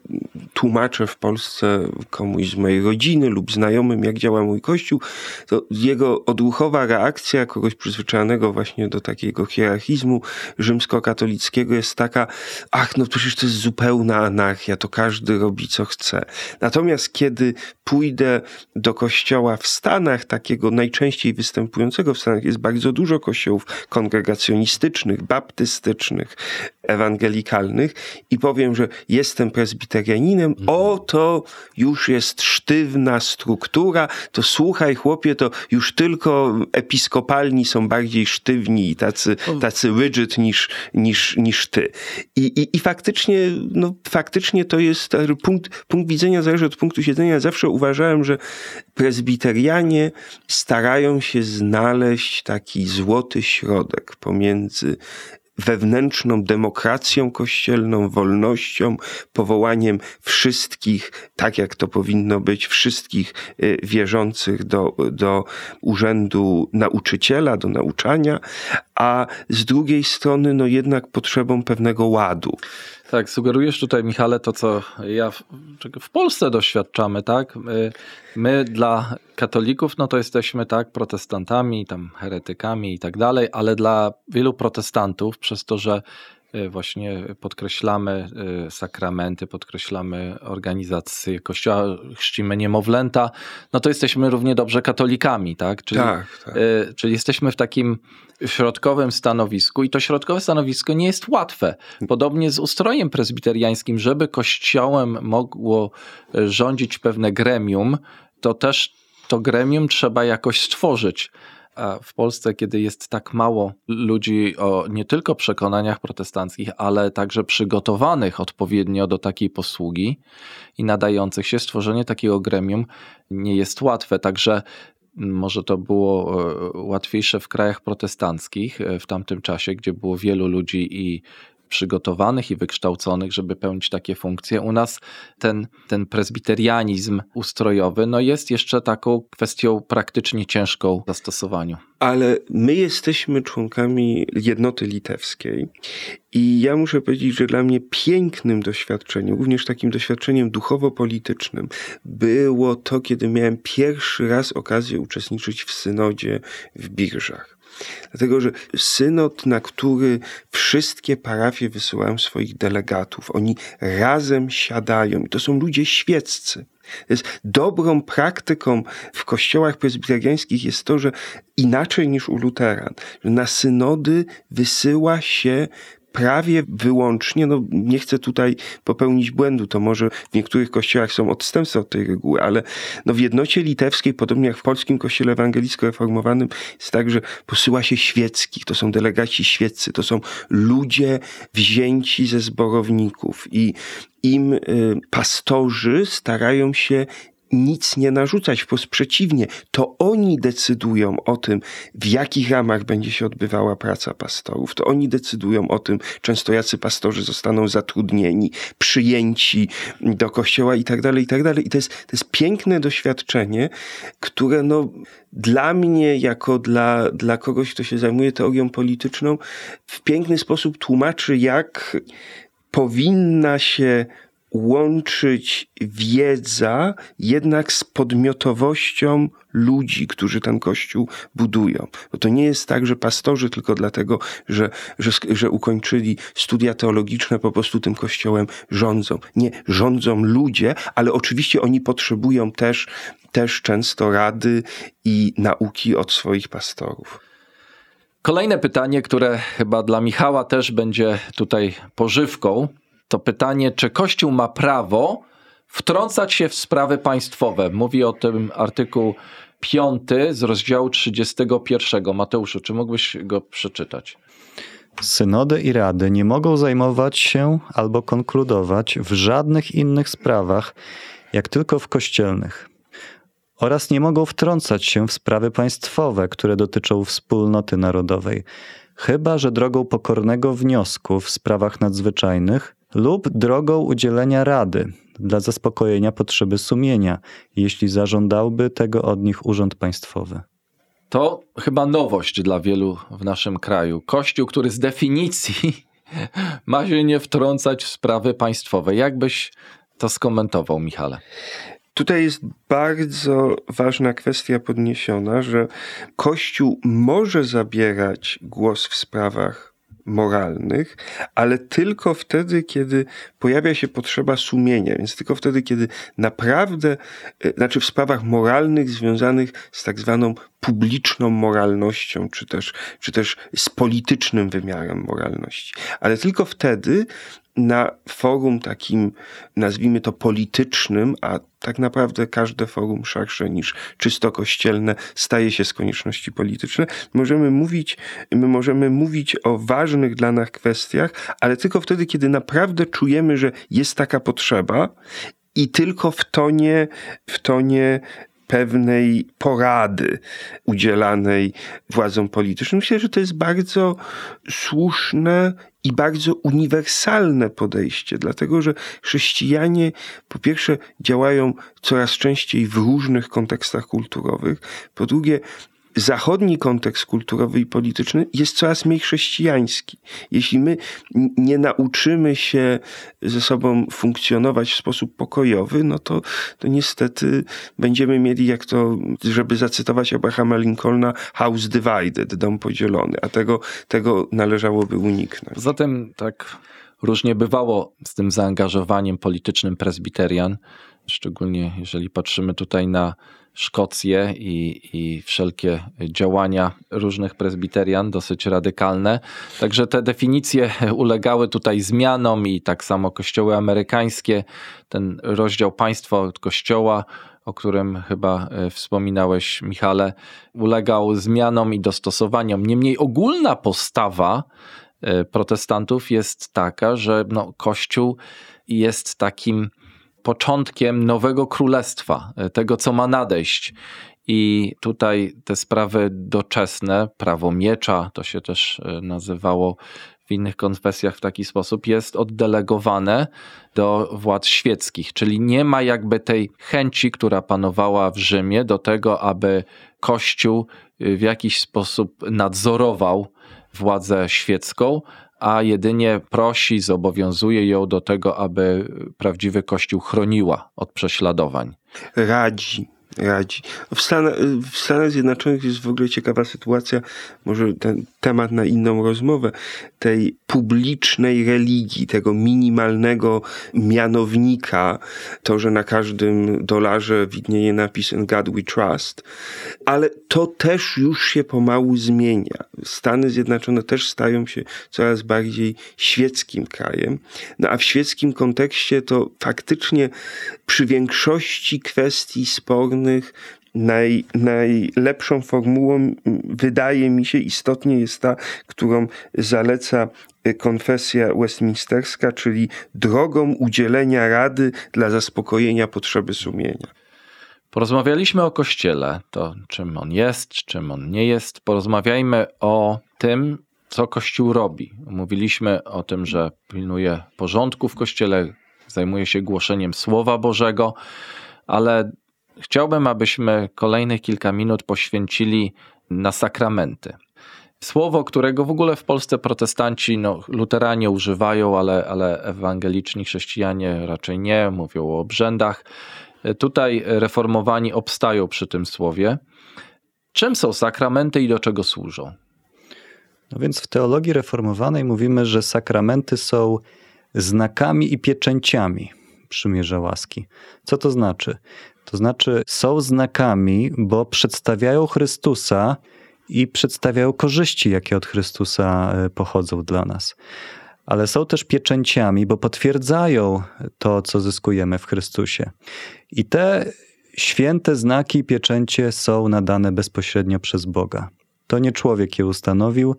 tłumaczę w Polsce komuś z mojej rodziny lub znajomym, jak działa mój kościół, to jego odruchowa reakcja kogoś przyzwyczajonego właśnie do takiego hierarchizmu rzymskokatolickiego jest taka, ach, no przecież to jest zupełna anarchia, to każdy robi co chce. Natomiast kiedy pójdę do kościoła w Stanach, takiego najczęściej występującego w Stanach, jest bardzo dużo kościołów kongregacjonistycznych, baptystycznych, ewangelikalnych i powiem, że jestem prezbiterianinem, o to już jest sztywna struktura, to słuchaj chłopie, to już tylko episkopalni są bardziej sztywni i tacy, tacy rigid niż, niż, niż ty. I, i, i faktycznie, no, faktycznie to jest punkt, punkt widzenia zależy od punktu siedzenia. Zawsze uważałem, że prezbiterianie starają się znaleźć taki złoty środek pomiędzy wewnętrzną demokracją kościelną, wolnością, powołaniem wszystkich, tak jak to powinno być, wszystkich y, wierzących do, do urzędu nauczyciela, do nauczania, a z drugiej strony, no jednak potrzebą pewnego ładu. Tak, sugerujesz tutaj, Michale, to co ja w, w, Polsce doświadczamy, tak? My, my, dla katolików, no to jesteśmy tak protestantami, tam heretykami i tak dalej, ale dla wielu protestantów, przez to, że właśnie podkreślamy y, sakramenty, podkreślamy organizację kościoła, chrzcimy niemowlęta, no to jesteśmy równie dobrze katolikami, tak? Czyli, tak, tak. Y, czyli jesteśmy w takim środkowym stanowisku i to środkowe stanowisko nie jest łatwe. Podobnie z ustrojem prezbiteriańskim, żeby kościołem mogło rządzić pewne gremium, to też to gremium trzeba jakoś stworzyć. A w Polsce, kiedy jest tak mało ludzi o nie tylko przekonaniach protestanckich, ale także przygotowanych odpowiednio do takiej posługi i nadających się, stworzenie takiego gremium nie jest łatwe. Także może to było łatwiejsze w krajach protestanckich w tamtym czasie, gdzie było wielu ludzi i przygotowanych i wykształconych, żeby pełnić takie funkcje. U nas ten, ten prezbiterianizm ustrojowy no jest jeszcze taką kwestią praktycznie ciężką w zastosowaniu. Ale my jesteśmy członkami jednoty litewskiej i ja muszę powiedzieć, że dla mnie pięknym doświadczeniem, również takim doświadczeniem duchowo-politycznym, było to, kiedy miałem pierwszy raz okazję uczestniczyć w synodzie w Birzach. Dlatego, że synod, na który wszystkie parafie wysyłają swoich delegatów, oni razem siadają i to są ludzie świeccy. Jest dobrą praktyką w kościołach prezbiteriańskich jest to, że inaczej niż u luteran, że na synody wysyła się prawie wyłącznie, no nie chcę tutaj popełnić błędu, to może w niektórych kościołach są odstępstwa od tej reguły, ale no w jednocie litewskiej, podobnie jak w polskim kościele ewangelicko-reformowanym, jest tak, że posyła się świeckich, to są delegaci świeccy, to są ludzie wzięci ze zborowników i im y, pastorzy starają się nic nie narzucać, wprost przeciwnie, to oni decydują o tym, w jakich ramach będzie się odbywała praca pastorów. To oni decydują o tym, często jacy pastorzy zostaną zatrudnieni, przyjęci do kościoła i tak dalej, i tak. I to jest, to jest piękne doświadczenie, które no, dla mnie, jako dla, dla kogoś, kto się zajmuje teorią polityczną, w piękny sposób tłumaczy, jak powinna się łączyć wiedza jednak z podmiotowością ludzi, którzy ten kościół budują. Bo to nie jest tak, że pastorzy tylko dlatego, że, że, że ukończyli studia teologiczne, po prostu tym kościołem rządzą. Nie, rządzą ludzie, ale oczywiście oni potrzebują też, też często rady i nauki od swoich pastorów. Kolejne pytanie, które chyba dla Michała też będzie tutaj pożywką, to pytanie, czy Kościół ma prawo wtrącać się w sprawy państwowe. Mówi o tym artykuł 5 z rozdziału 31. Mateuszu, czy mógłbyś go przeczytać? Synody i rady nie mogą zajmować się albo konkludować w żadnych innych sprawach, jak tylko w kościelnych. Oraz nie mogą wtrącać się w sprawy państwowe, które dotyczą wspólnoty narodowej, chyba że drogą pokornego wniosku w sprawach nadzwyczajnych lub drogą udzielenia rady dla zaspokojenia potrzeby sumienia, jeśli zażądałby tego od nich urząd państwowy. To chyba nowość dla wielu w naszym kraju. Kościół, który z definicji ma się nie wtrącać w sprawy państwowe. Jak byś to skomentował, Michale? Tutaj jest bardzo ważna kwestia podniesiona, że Kościół może zabierać głos w sprawach moralnych, ale tylko wtedy, kiedy pojawia się potrzeba sumienia, więc tylko wtedy, kiedy naprawdę, e, znaczy w sprawach moralnych związanych z tak zwaną publiczną moralnością, czy też, czy też z politycznym wymiarem moralności. Ale tylko wtedy na forum takim, nazwijmy to politycznym, a tak naprawdę każde forum szersze niż czysto kościelne staje się z konieczności polityczne, możemy mówić, my możemy mówić o ważnych dla nas kwestiach, ale tylko wtedy, kiedy naprawdę czujemy, że jest taka potrzeba i tylko w tonie, w tonie pewnej porady udzielanej władzom politycznym. Myślę, że to jest bardzo słuszne i bardzo uniwersalne podejście, dlatego że chrześcijanie po pierwsze działają coraz częściej w różnych kontekstach kulturowych, po drugie zachodni kontekst kulturowy i polityczny jest coraz mniej chrześcijański. Jeśli my nie nauczymy się ze sobą funkcjonować w sposób pokojowy, no to, to niestety będziemy mieli, jak to, żeby zacytować Abrahama Lincolna, house divided, dom podzielony, a tego, tego należałoby uniknąć. Zatem tak różnie bywało z tym zaangażowaniem politycznym prezbiterian, szczególnie jeżeli patrzymy tutaj na Szkocję i, i wszelkie działania różnych prezbiterian, dosyć radykalne. Także te definicje ulegały tutaj zmianom i tak samo kościoły amerykańskie, ten rozdział państwa od kościoła, o którym chyba e, wspominałeś, Michale, ulegał zmianom i dostosowaniom. Niemniej ogólna postawa e, protestantów jest taka, że no, Kościół jest takim początkiem nowego królestwa, e, tego co ma nadejść. I tutaj te sprawy doczesne, prawo miecza, to się też e, nazywało w innych konfesjach w taki sposób, jest oddelegowane do władz świeckich. Czyli nie ma jakby tej chęci, która panowała w Rzymie, do tego, aby Kościół e, w jakiś sposób nadzorował władzę świecką, a jedynie prosi, zobowiązuje ją do tego, aby prawdziwy Kościół chroniła od prześladowań. Radzi, radzi. W, Stan w Stanach Zjednoczonych jest w ogóle ciekawa sytuacja, może ten temat na inną rozmowę, tej publicznej religii, tego minimalnego mianownika, to, że na każdym dolarze widnieje napis In God We Trust, ale to też już się pomału zmienia. Stany Zjednoczone też stają się coraz bardziej świeckim krajem, no a w świeckim kontekście to faktycznie przy większości kwestii spornych naj, najlepszą formułą wydaje mi się istotnie jest ta, którą zaleca konfesja westminsterska, czyli drogą udzielenia rady dla zaspokojenia potrzeby sumienia. Porozmawialiśmy o Kościele, to czym on jest, czym on nie jest. Porozmawiajmy o tym, co Kościół robi. Mówiliśmy o tym, że pilnuje porządku w Kościele, zajmuje się głoszeniem Słowa Bożego, ale chciałbym, abyśmy kolejnych kilka minut poświęcili na sakramenty. Słowo, którego w ogóle w Polsce protestanci, no, luteranie używają, ale, ale ewangeliczni chrześcijanie raczej nie, mówią o obrzędach. Tutaj reformowani obstają przy tym słowie. Czym są sakramenty i do czego służą? No więc w teologii reformowanej mówimy, że sakramenty są znakami i pieczęciami przymierza łaski. Co to znaczy? To znaczy są znakami, bo przedstawiają Chrystusa i przedstawiają korzyści, jakie od Chrystusa e, pochodzą dla nas. Ale są też pieczęciami, bo potwierdzają to, co zyskujemy w Chrystusie. I te święte znaki i pieczęcie są nadane bezpośrednio przez Boga. To nie człowiek je ustanowił,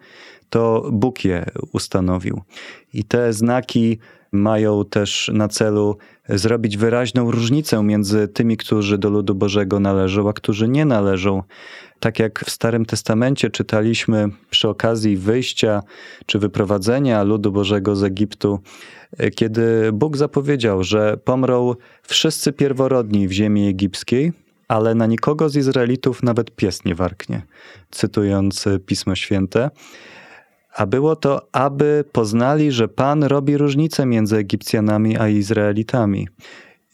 to Bóg je ustanowił. I te znaki mają też na celu zrobić wyraźną różnicę między tymi, którzy do ludu Bożego należą, a którzy nie należą. Tak jak w Starym Testamencie czytaliśmy przy okazji wyjścia czy wyprowadzenia ludu Bożego z Egiptu, kiedy Bóg zapowiedział, że pomrą wszyscy pierworodni w ziemi egipskiej, ale na nikogo z Izraelitów nawet pies nie warknie, cytując Pismo Święte. A było to, aby poznali, że Pan robi różnicę między Egipcjanami a Izraelitami.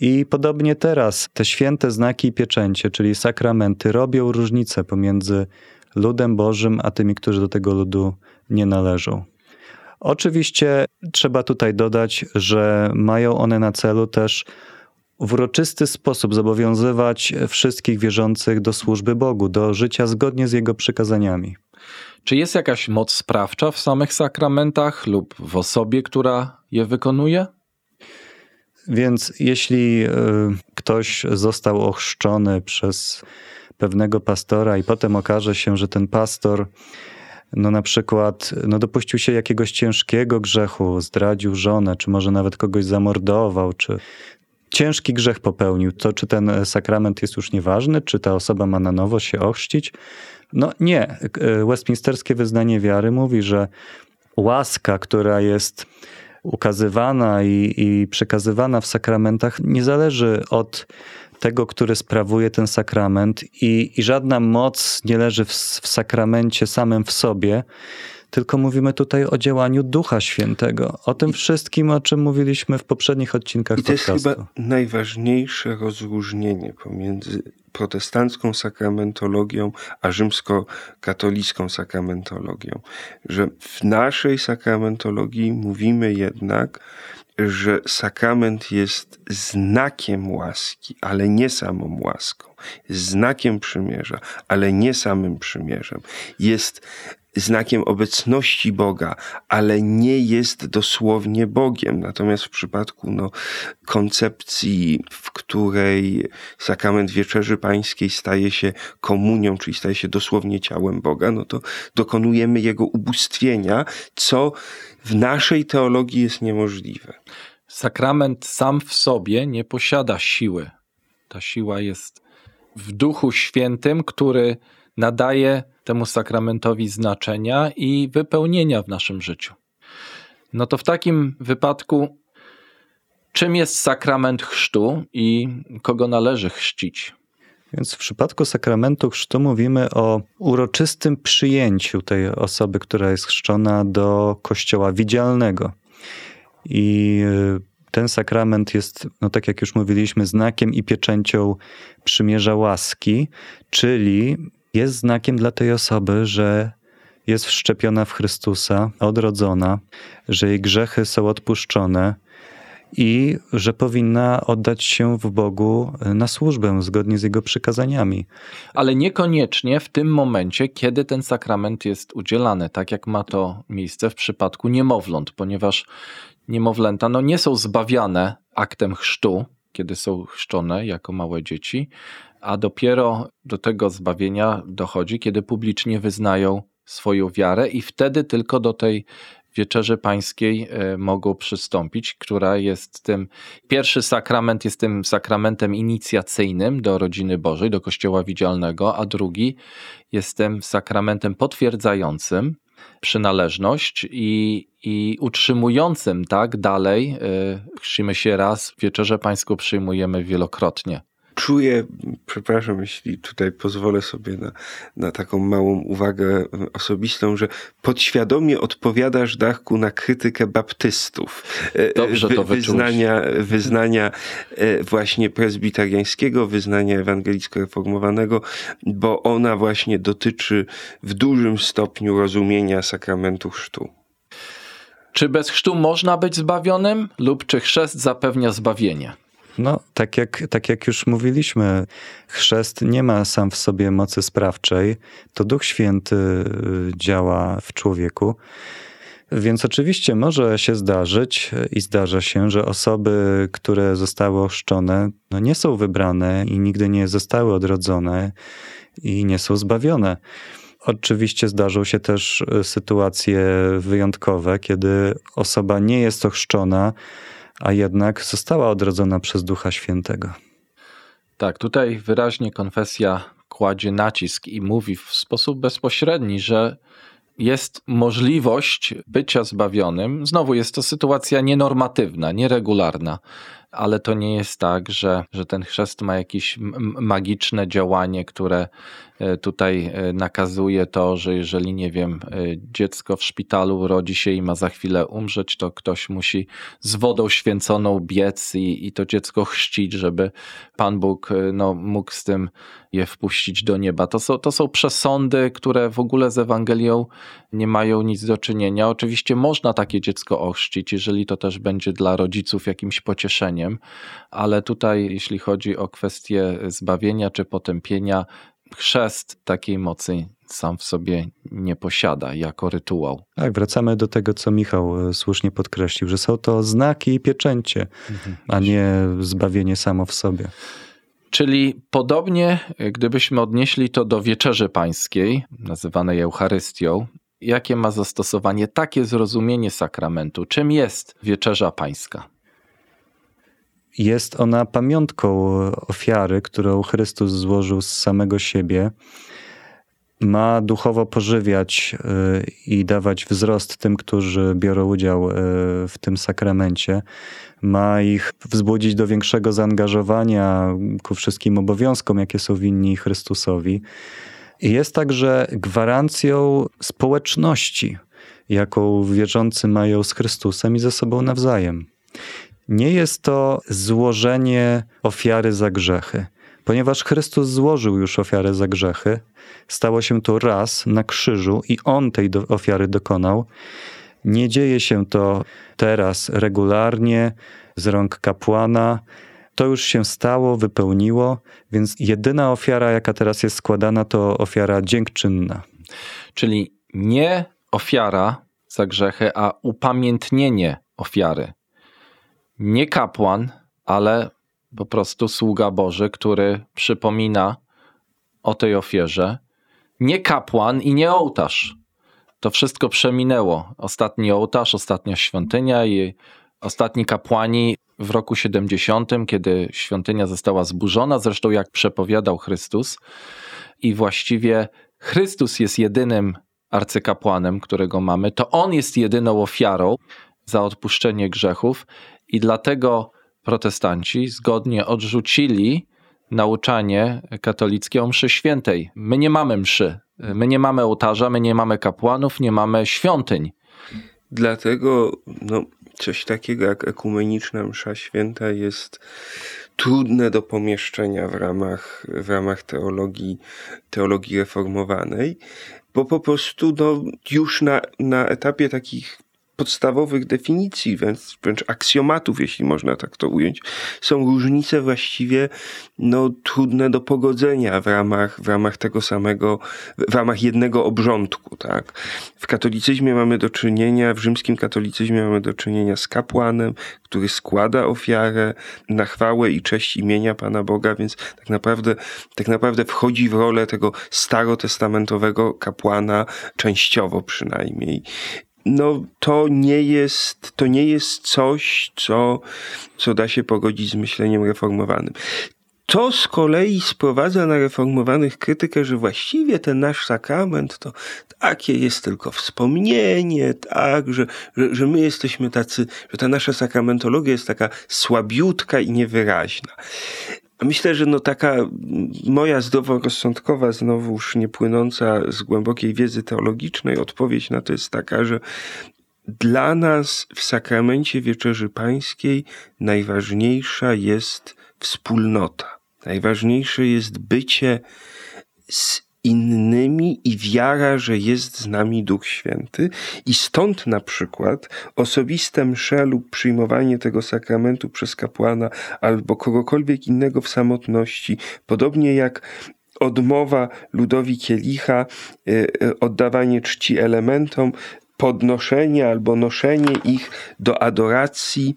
I podobnie teraz te święte znaki i pieczęcie, czyli sakramenty, robią różnicę pomiędzy ludem Bożym a tymi, którzy do tego ludu nie należą. Oczywiście trzeba tutaj dodać, że mają one na celu też w uroczysty sposób zobowiązywać wszystkich wierzących do służby Bogu, do życia zgodnie z Jego przykazaniami. Czy jest jakaś moc sprawcza w samych sakramentach lub w osobie, która je wykonuje? Więc jeśli y, ktoś został ochrzczony przez pewnego pastora i potem okaże się, że ten pastor no na przykład no dopuścił się jakiegoś ciężkiego grzechu, zdradził żonę, czy może nawet kogoś zamordował, czy ciężki grzech popełnił, to czy ten sakrament jest już nieważny, czy ta osoba ma na nowo się ochrzcić? No nie. Westminsterskie wyznanie wiary mówi, że łaska, która jest ukazywana i, i przekazywana w sakramentach, nie zależy od tego, który sprawuje ten sakrament, i, i żadna moc nie leży w, w sakramencie samym w sobie, tylko mówimy tutaj o działaniu Ducha Świętego. O tym wszystkim, o czym mówiliśmy w poprzednich odcinkach I to podcastu. jest chyba najważniejsze rozróżnienie pomiędzy protestancką sakramentologią a rzymskokatolicką sakramentologią. Że w naszej sakramentologii mówimy jednak, że sakrament jest znakiem łaski, ale nie samą łaską. Jest znakiem przymierza, ale nie samym przymierzem. Jest znakiem obecności Boga, ale nie jest dosłownie Bogiem. Natomiast w przypadku no, koncepcji, w której sakrament Wieczerzy Pańskiej staje się komunią, czyli staje się dosłownie ciałem Boga, no to dokonujemy jego ubóstwienia, co w naszej teologii jest niemożliwe. Sakrament sam w sobie nie posiada siły. Ta siła jest w Duchu Świętym, który nadaje temu sakramentowi znaczenia i wypełnienia w naszym życiu. No to w takim wypadku, czym jest sakrament chrztu i kogo należy chrzcić? Więc w przypadku sakramentu chrztu mówimy o uroczystym przyjęciu tej osoby, która jest chrzczona do kościoła widzialnego. I y, ten sakrament jest, no tak jak już mówiliśmy, znakiem i pieczęcią przymierza łaski, czyli jest znakiem dla tej osoby, że jest wszczepiona w Chrystusa, odrodzona, że jej grzechy są odpuszczone i że powinna oddać się w Bogu na służbę zgodnie z Jego przykazaniami. Ale niekoniecznie w tym momencie, kiedy ten sakrament jest udzielany, tak jak ma to miejsce w przypadku niemowląt, ponieważ niemowlęta no, nie są zbawiane aktem chrztu, kiedy są chrzczone jako małe dzieci, a dopiero do tego zbawienia dochodzi, kiedy publicznie wyznają swoją wiarę i wtedy tylko do tej wieczerzy pańskiej e, mogą przystąpić, która jest tym, pierwszy sakrament jest tym sakramentem inicjacyjnym do rodziny Bożej, do Kościoła Widzialnego, a drugi jest tym sakramentem potwierdzającym przynależność i, i utrzymującym tak dalej. E, chrzcimy się raz, wieczerzę pańską przyjmujemy wielokrotnie czuję, przepraszam, jeśli tutaj pozwolę sobie na, na taką małą uwagę osobistą, że podświadomie odpowiadasz, Dachku, na krytykę baptystów. E, Dobrze to wyznania, wyznania e, właśnie prezbiteriańskiego, wyznania ewangelicko-reformowanego, bo ona właśnie dotyczy w dużym stopniu rozumienia sakramentu chrztu. Czy bez chrztu można być zbawionym lub czy chrzest zapewnia zbawienie? No, tak jak, tak jak już mówiliśmy, chrzest nie ma sam w sobie mocy sprawczej. To Duch Święty y, działa w człowieku. Więc oczywiście może się zdarzyć i zdarza się, że osoby, które zostały ochrzczone, no nie są wybrane i nigdy nie zostały odrodzone i nie są zbawione. Oczywiście zdarzą się też y, sytuacje wyjątkowe, kiedy osoba nie jest ochrzczona, a jednak została odrodzona przez Ducha Świętego. Tak, tutaj wyraźnie konfesja kładzie nacisk i mówi w sposób bezpośredni, że jest możliwość bycia zbawionym. Znowu jest to sytuacja nienormatywna, nieregularna, ale to nie jest tak, że, że ten chrzest ma jakieś magiczne działanie, które e, tutaj e, nakazuje to, że jeżeli, nie wiem, e, dziecko w szpitalu rodzi się i ma za chwilę umrzeć, to ktoś musi z wodą święconą biec i, i to dziecko chrzcić, żeby Pan Bóg no, mógł z tym je wpuścić do nieba. To są, to są przesądy, które w ogóle z Ewangelią nie mają nic do czynienia. Oczywiście można takie dziecko ochrzcić, jeżeli to też będzie dla rodziców jakimś pocieszeniem, ale tutaj, jeśli chodzi o kwestię zbawienia czy potępienia, chrzest takiej mocy sam w sobie nie posiada jako rytuał. Tak, wracamy do tego, co Michał e, słusznie podkreślił, że są to znaki i pieczęcie, a nie zbawienie samo w sobie. Czyli podobnie, gdybyśmy odnieśli to do wieczerzy pańskiej, nazywanej Eucharystią, jakie ma zastosowanie takie zrozumienie sakramentu? Czym jest wieczerza pańska? Jest ona pamiątką ofiary, którą Chrystus złożył z samego siebie. Ma duchowo pożywiać y, i dawać wzrost tym, którzy biorą udział y, w tym sakramencie. Ma ich wzbudzić do większego zaangażowania ku wszystkim obowiązkom, jakie są winni Chrystusowi. I jest także gwarancją społeczności, jaką wierzący mają z Chrystusem i ze sobą nawzajem. Nie jest to złożenie ofiary za grzechy, ponieważ Chrystus złożył już ofiarę za grzechy. Stało się to raz na krzyżu i On tej ofiary dokonał. Nie dzieje się to teraz regularnie z rąk kapłana. To już się stało, wypełniło, więc jedyna ofiara, jaka teraz jest składana, to ofiara dziękczynna. Czyli nie ofiara za grzechy, a upamiętnienie ofiary. Nie kapłan, ale po prostu sługa Boży, który przypomina o tej ofierze. Nie kapłan i nie ołtarz. To wszystko przeminęło. Ostatni ołtarz, ostatnia świątynia i ostatni kapłani w roku 70, kiedy świątynia została zburzona, zresztą jak przepowiadał Chrystus. I właściwie Chrystus jest jedynym arcykapłanem, którego mamy. To on jest jedyną ofiarą za odpuszczenie grzechów i dlatego protestanci zgodnie odrzucili nauczanie katolickie o mszy świętej. My nie mamy mszy, my nie mamy ołtarza, my nie mamy kapłanów, nie mamy świątyń. Dlatego no, coś takiego jak ekumeniczna msza święta jest trudne do pomieszczenia w ramach, w ramach teologii, teologii reformowanej, bo po prostu no, już na, na etapie takich podstawowych definicji, wręcz, wręcz aksjomatów, jeśli można tak to ująć, są różnice właściwie no, trudne do pogodzenia w ramach, w ramach tego samego, w ramach jednego obrządku. Tak? W katolicyzmie mamy do czynienia, w rzymskim katolicyzmie mamy do czynienia z kapłanem, który składa ofiarę na chwałę i cześć imienia Pana Boga, więc tak naprawdę, tak naprawdę wchodzi w rolę tego starotestamentowego kapłana, częściowo przynajmniej no to nie jest, to nie jest coś, co, co da się pogodzić z myśleniem reformowanym. To z kolei sprowadza na reformowanych krytykę, że właściwie ten nasz sakrament to takie jest tylko wspomnienie, tak, że, że, że my jesteśmy tacy, że ta nasza sakramentologia jest taka słabiutka i niewyraźna. Myślę, że no taka moja zdroworozsądkowa, znowuż nie płynąca z głębokiej wiedzy teologicznej odpowiedź na to jest taka, że dla nas w sakramencie Wieczerzy Pańskiej najważniejsza jest wspólnota. Najważniejsze jest bycie z innymi i wiara, że jest z nami Duch Święty. I stąd na przykład osobiste msze lub przyjmowanie tego sakramentu przez kapłana albo kogokolwiek innego w samotności, podobnie jak odmowa ludowi kielicha, y, y, oddawanie czci elementom, podnoszenie albo noszenie ich do adoracji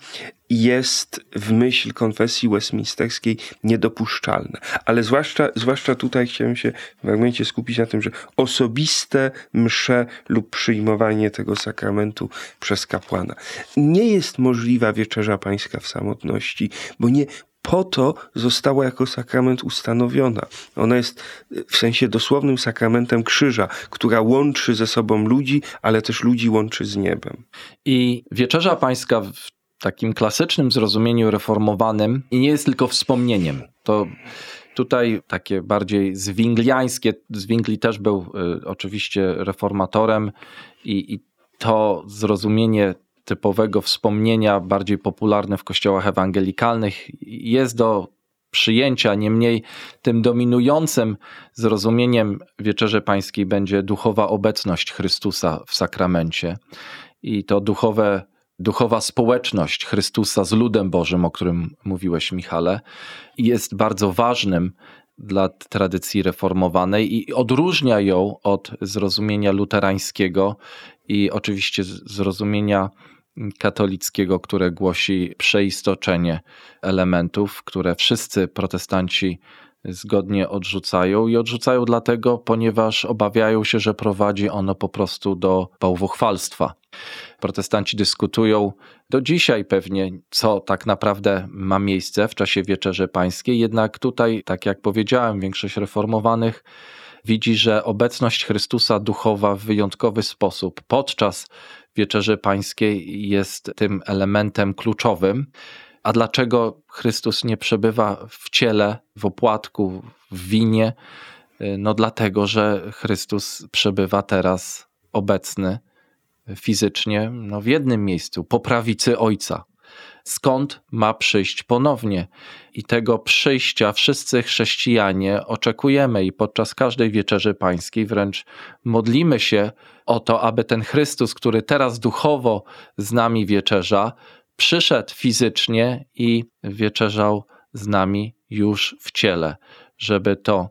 jest w myśl konfesji westminsterskiej niedopuszczalne. Ale zwłaszcza, zwłaszcza tutaj chciałem się w fragmencie skupić na tym, że osobiste msze lub przyjmowanie tego sakramentu przez kapłana. Nie jest możliwa wieczerza pańska w samotności, bo nie po to została jako sakrament ustanowiona. Ona jest w sensie dosłownym sakramentem krzyża, która łączy ze sobą ludzi, ale też ludzi łączy z niebem. I wieczerza pańska w takim klasycznym zrozumieniu reformowanym i nie jest tylko wspomnieniem. To tutaj takie bardziej zwingliańskie, Zwingli też był y, oczywiście reformatorem i, i to zrozumienie typowego wspomnienia, bardziej popularne w kościołach ewangelikalnych, jest do przyjęcia. Niemniej tym dominującym zrozumieniem Wieczerzy Pańskiej będzie duchowa obecność Chrystusa w sakramencie i to duchowe, duchowa społeczność Chrystusa z ludem Bożym, o którym mówiłeś, Michale, jest bardzo ważnym dla tradycji reformowanej i odróżnia ją od zrozumienia luterańskiego i oczywiście zrozumienia katolickiego, które głosi przeistoczenie elementów, które wszyscy protestanci zgodnie odrzucają i odrzucają dlatego, ponieważ obawiają się, że prowadzi ono po prostu do bałwochwalstwa. Protestanci dyskutują do dzisiaj pewnie, co tak naprawdę ma miejsce w czasie Wieczerzy Pańskiej, jednak tutaj, tak jak powiedziałem, większość reformowanych widzi, że obecność Chrystusa duchowa w wyjątkowy sposób podczas Wieczerzy Pańskiej jest tym elementem kluczowym. A dlaczego Chrystus nie przebywa w ciele, w opłatku, w winie? No dlatego, że Chrystus przebywa teraz obecny fizycznie no w jednym miejscu, po prawicy Ojca. Skąd ma przyjść ponownie? I tego przyjścia wszyscy chrześcijanie oczekujemy i podczas każdej wieczerzy pańskiej wręcz modlimy się o to, aby ten Chrystus, który teraz duchowo z nami wieczerza, przyszedł fizycznie i wieczerzał z nami już w ciele, żeby to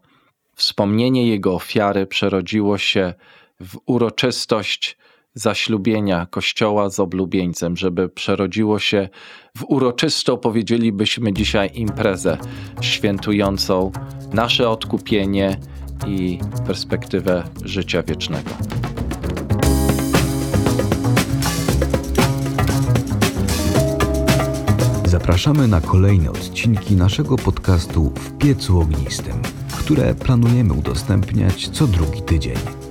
wspomnienie Jego ofiary przerodziło się w uroczystość zaślubienia Kościoła z oblubieńcem, żeby przerodziło się w uroczystą, powiedzielibyśmy dzisiaj, imprezę świętującą nasze odkupienie i perspektywę życia wiecznego. Zapraszamy na kolejne odcinki naszego podcastu W piecu ognistym, które planujemy udostępniać co drugi tydzień.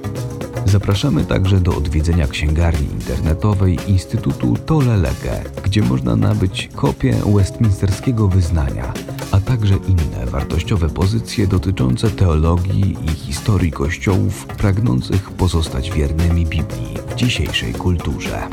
Zapraszamy także do odwiedzenia księgarni internetowej Instytutu Tole Lege, gdzie można nabyć kopię westminsterskiego wyznania, a także inne wartościowe pozycje dotyczące teologii i historii kościołów pragnących pozostać wiernymi Biblii w dzisiejszej kulturze.